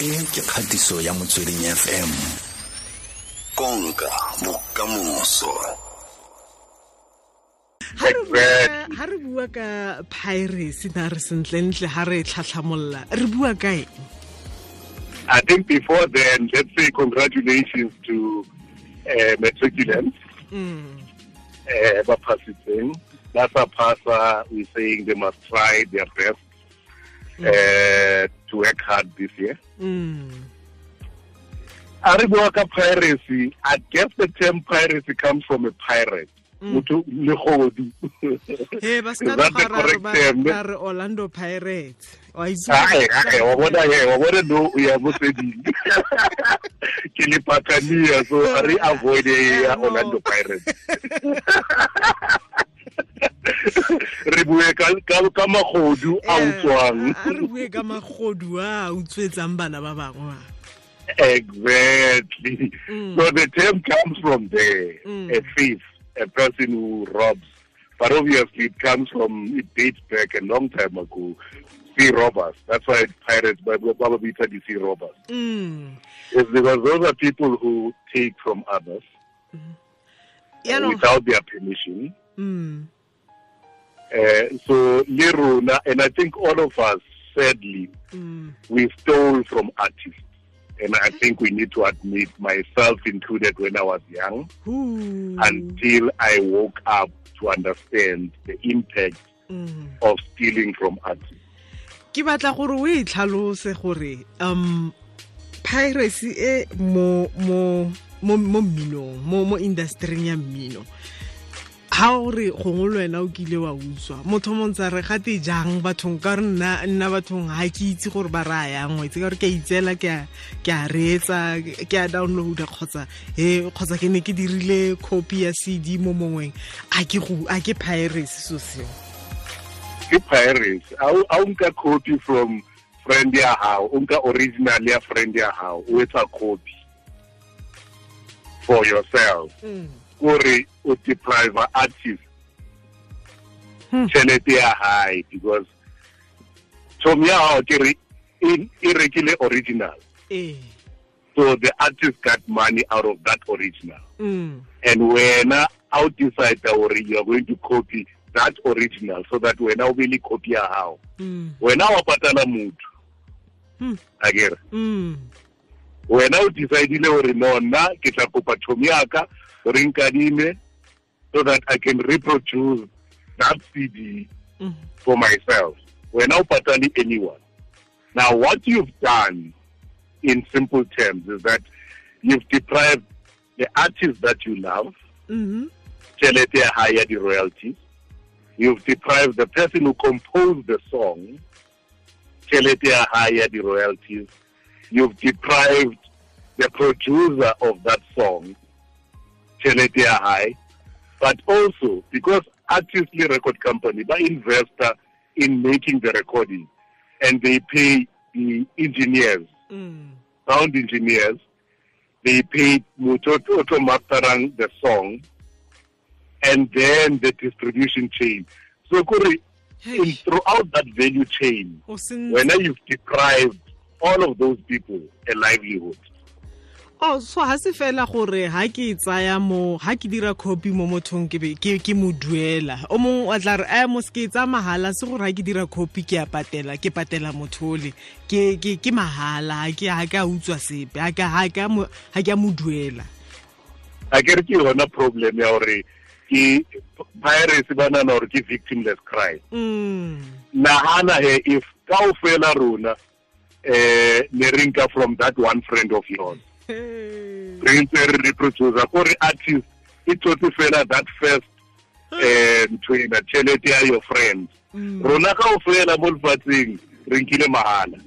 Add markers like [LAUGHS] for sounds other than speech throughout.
e ke kgatiso ya motsweding fm konka bokamoso ha re bua ka piracy na re sentlentle ha re tlhatlhamolola re bua ka eng I think before then, let's say congratulations to uh, matriculants. Mm. Uh, Bapasitseng. That's a passer. We're saying they must try their best uh, to work hard this year. Mm. Aribuaka piracy, I guess the term piracy comes from a pirate. Mm. motho legodi [LAUGHS] re orlando pirates. Wa e bona no ya moseding [LAUGHS] ke lepakania so a re avoide ya orlando pirates. [LAUGHS] [LAUGHS] Re bue ka magodu a utswang. Re bue ka magodu a utswetsang bana ba bangwe. Exactly. Mm. So the term comes from there. Mm. A thief, a person who robs. But obviously it comes from, it dates back a long time ago. Sea robbers. That's why pirates, But probably the sea robbers. Mm. It's because those are people who take from others Yaanong- without their permission. Mm. Uh, so, le rona, and I think all of us, sadly, Mm. we stole from artists. And I think we need to admit, myself included, when I was young, Ooh. until I woke up to understand the impact Mm. of stealing from artists. ke batla gore o e tlhalose gore um piracy e mo mo mo mo mminong mo mo industry ya mmino ha o re gongwe le wena o kile wa utswa motho montsa re gate jang bathong ka gore nna nna bathong ga ke itse gore ba raya ngwe itse ka gore ke a itseela ke a reetsa ke a downloada kgotsa e kgotsa ke ne ke dirile copy ya cd mo mongweng a ke piracy so seo Ke piracy a o nka copy from friend ya gago o nka original ya friend ya gago o etsa copy for yourself. mm. Kore o deprive artist Hmm. tšhelete ya hae because tom ya gago kere e rekile original. eh So the artist got money out of that original. mm. and wena how decide gore you are going to copy that original so that wena o be le copy ya hao Mm. wena wa patala motho Hmm. akere wena o decidile gore nonna ke tla kopa thomi yaka gore nkadime so that i can reproduce that cd Mm. for myself. Wena o patale anyone. Now what you've done in simple terms is that you've deprived the artist that you love. Mhm. tšhelete ya high ya di-royalties you've deprived the person who composed the song. Tšhelete ya high ya di-royalties you've deprived the producer of that song tšhelete ya high but also because artistly record company ba investor in making the recording and they pay the engineers Mm. sound engineers, they paid Mutoto to masterang the song, and then the distribution chain. So Kuri, Hey, throughout that value chain, when you've deprived all of those people a livelihood. Oh so ha se fela gore ha ke e tsaya mo ha ke dira copy mo mothong ke ke ke mo duela o mong wa tla re a mo se ke e tsaya mahala se gore ha ke dira copy ke a patela ke patela mothole ke ke ke mahala ha ke ha ka utswa sepe ha ka ha ka mo ha ke mo duela a ke re ke yona problem ya hore ke piracy ba nana hore ke victimless crime. mm Nahana he if kaofela rona eh ne re nka from that one friend of yours. Re ntse re reproducer gore artist e tsotse fela that first um ntwena tšhelete ya your friend. Mm. rona o fela mo lefatsheng re nkile mahala.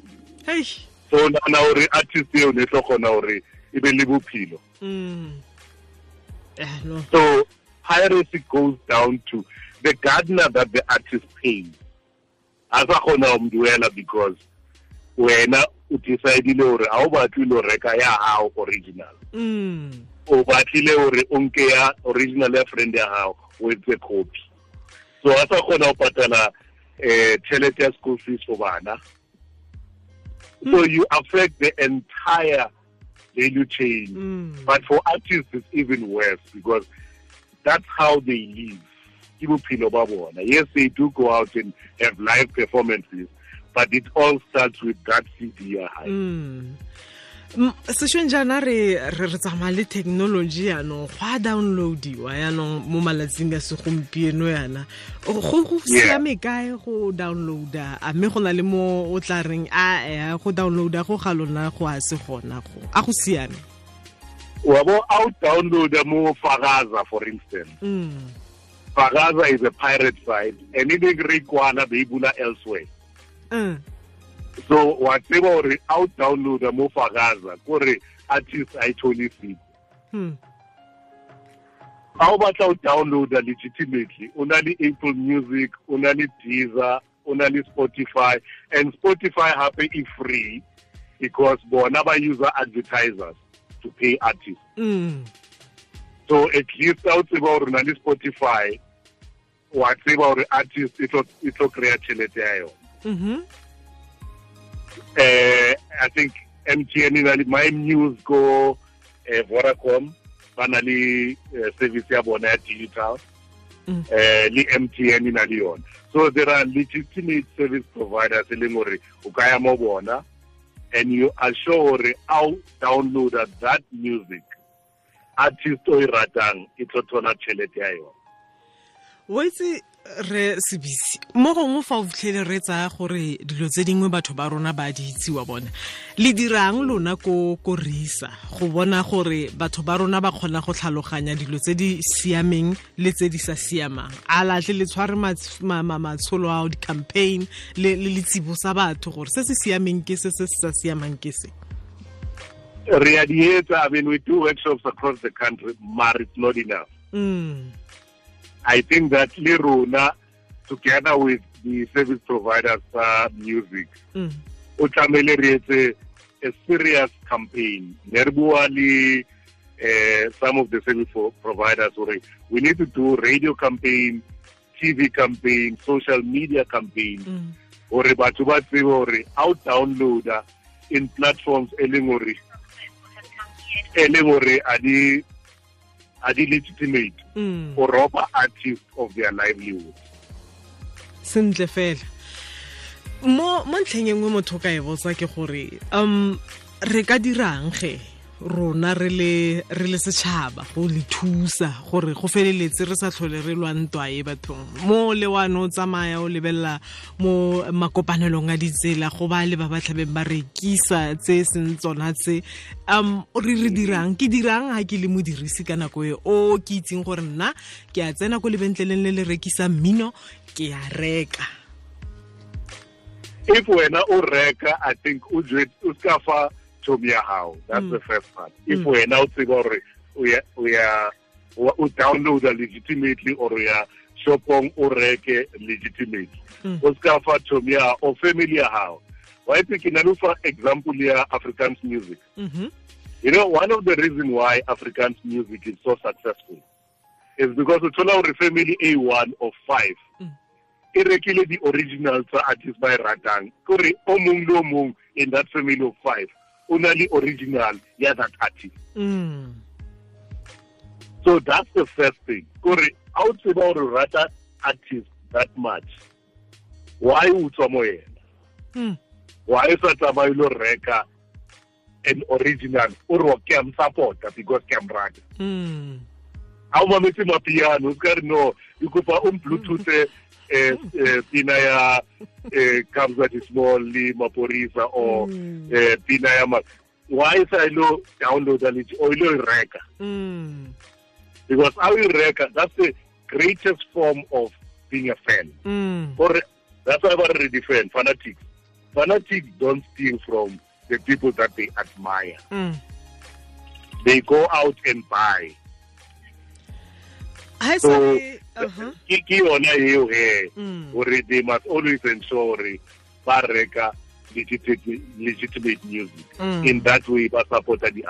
So nana gore artist eo ne tlo kgona gore e be le bophelo. Mm. Eh so piracy goes down to the gardener that the artist pays a sa kgona go mduela because wena o gore ga o batle le go reka ya gago original mm o batlile gore o nke ya original ya friend ya gago o etse copy so a sa kgona go patala eh tšhelete ya school fees for bana So you affect the entire value chain. Mm. But for artists, it's even worse because that's how they live. Ke bophelo ba bona. Yes, they do go out and have live performances, but it all starts with that CD ya hae. Mm. Sešweng jaana re tsamaya le thekenoloji yaanong go a downloadiwa yaanong mo malatsing a segompieno yana go siame kae go downloada a mme go na le mo o tla reng a eh, go downloada go ga lona go a se gona go a go siame wa bo a o downloada mo Fagaza, for instance. Mm. Fagaza is a pirate site, and even Rikwana they bula elsewhere. Mm. So whatever or out download mo Fakaza, kore artists I totally see. Hmm. ha o batla o downloada legitimately o na le apple music o na le deezer o na le spotify and spotify hape e free because bona ba user advertisers to pay artists Mm. so at least ha o tseba gore o na le spotify wa tseba gore artist e tlo- e kry-a tšhelete ya Mhm. uh, I think MTN na le my news go uh, Vodacom ba na le uh, service ya bona ya digital Mm. uh, le MTN na le yona so there are legitimate service providers e leng gore o ka ya mo bona and you are sure gore how downloada that music artist o e ratang e tlo thola tšhelete ya yona o itse re sebisi. Mo gongwe fa o fitlhele re tsaya gore dilo tse dingwe batho ba rona ba di itsiwa bona. Le dirang lona ko ko risa go bona gore batho ba rona ba kgona go tlhaloganya dilo tse di siameng le tse di sa siamang. A latle le tshware mats- ma- ma- matsholo ao di-campaign le le le tsibosa batho gore se se siameng ke se se se sa siamang ke se. Re a di etsa I mean we do workshops across the country but it's not enough. Mm. I think that Liruna, together with the service providers uh, music, Mm. o tlamehile re etse a serious campaign. Ne re bua le eh, some of the service pro- providers gore we need to do radio campaign, TV campaign, social media campaign Mm. gore batho ba tsebe gore how downloada in platforms e leng gore e leng gore a di a di legitimate Mm. or rob artists of their livelihood. sentle fela mo mo ntlheng e nngwe motho ka e botsa ke gore um re ka dirang ge rona re le re le setšhaba go le thusa gore go feleletse re sa tlhole re lwantwa e bathong. Mo le wane o tsamaya o lebelela mo makopanelong a ditsela go ba le ba ba tlhabeng ba rekisa tse seng tsona tse um re re dirang ke dirang ga ke le modirisi ka nako e o ke itseng gore nna ke a tsena ko lebentleleng le le rekisa mmino ke a reka. If wena o reka, I think o ska fa thomi ya hao. That's the first part. If Mm. wena o tseba gore o ya o o o downloada legitimately or o ya shopong o reke legitimately. Mm. O ska fa thomi ya hao o family ya. Wa itse ke na le fa example ya Afrikaans music. Mhm. You know, one of the reasons why Afrikaans music is so successful is because uthola gore family A1 of 5 Mm. e rekile di original tsa artist ba e ratang kore o mong le o mong in that family of 5 o na le original ya that artist Mm. so that's the first thing kore ha o tseba gore rata artist that much why o tswa mo yena Mm. why o sa tsamaye lo reka an original o re ke am supporta because ke Mm. Ha o mametse mapiano o ka re no e kopa o bluetooth eh eh pina ya eh Kabza de Small le Maphorisa or Mm. eh pina ya ma why sa lo download le o lo reka Mm. because how you reka that's the greatest form of being a fan Mm. or that's why I defend fanatics fanatics don't steal from the people that they admire Mm. they go out and buy ke ke yona eo he gore they must always ensure gore ba reka legitimate, music. Mm. in that way ba supporta di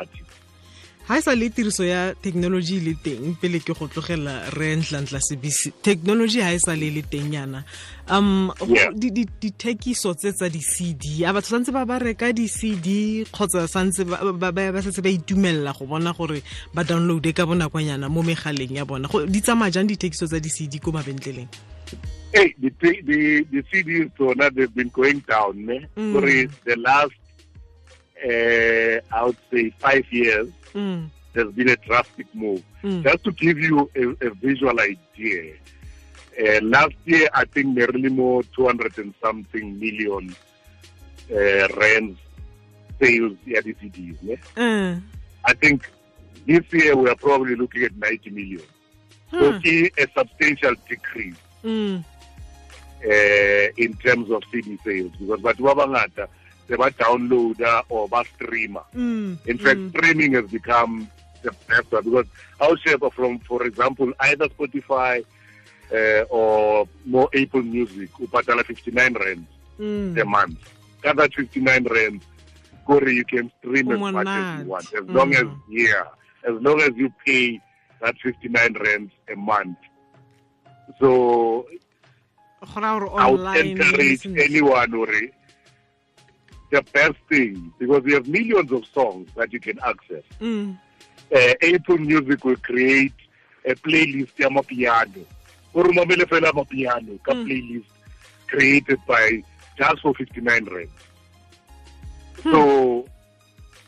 ga e sa le tiriso ya technology le teng pele ke go tlogela re ntlantla sebisi technology ha e sa le le teng yana um dithekiso tse tsa di-cd a batho santse ba ba reka di-cd kgotsa santse ba setse ba itumelela go bona gore ba downloade ka bonakonyana mo megaleng ya bona Go- di tsamaya jang dithekiso tsa di-cd ko mabentleleng Hey, the, the, the CDs, Tona, they've been going down. Eh? Mm. For the last, uh, I would say, five years, mm. there's been a drastic move. Mm. Just to give you a, a visual idea, uh, last year, I think nearly more 200 and something million uh, rands sales at the CDs. Ne? Uh, I think this year we are probably looking at 90 million. So see a substantial decrease. mm. uh, in terms of CD sales because ba bangata they ba downloader or ba streamer. Mm. In fact, mm. streaming has become the best one because our share from, for example, either Spotify uh, or more Apple Music, upatala 59 rand Mm. a month. That 59 rand, Corey, you can stream as much as you want, as long as Mm. yeah, as long as you pay that 59 rand a month. So I would encourage anyone or the best thing because we have millions of songs that you can access. Mm. Uh, Apple Music will create a playlist ya piano. Or mamele fela piano ka Mm. playlist created by just for 59 rand. Hmm. So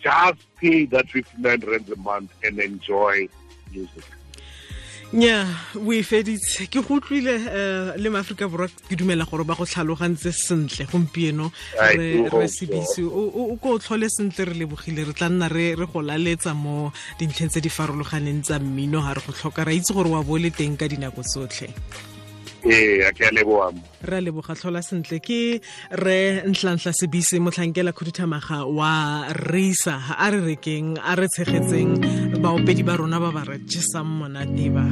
just pay that 59 rand a month and enjoy music. Nya o e feditse. Ke go utlwile um le maaforika borwa ke dumela gore ba go tlhalogantse sentle gompieno. Re sebisi o ko o tlhole sentle re lebogile re tla nna re re go laletsa mo dintlheng tse di farologaneng tsa mmino ga re go tlhoka. Ra itse gore wa bo le teng ka dinako tsotlhe Ke a leboha. re a leboga tlhola sentle. Ke re ntlhantlha sebise motlhankela khuduthamaga wa reisa a re rekeng a re tshegetseng baopedi ba rona ba ba re jesang monate ba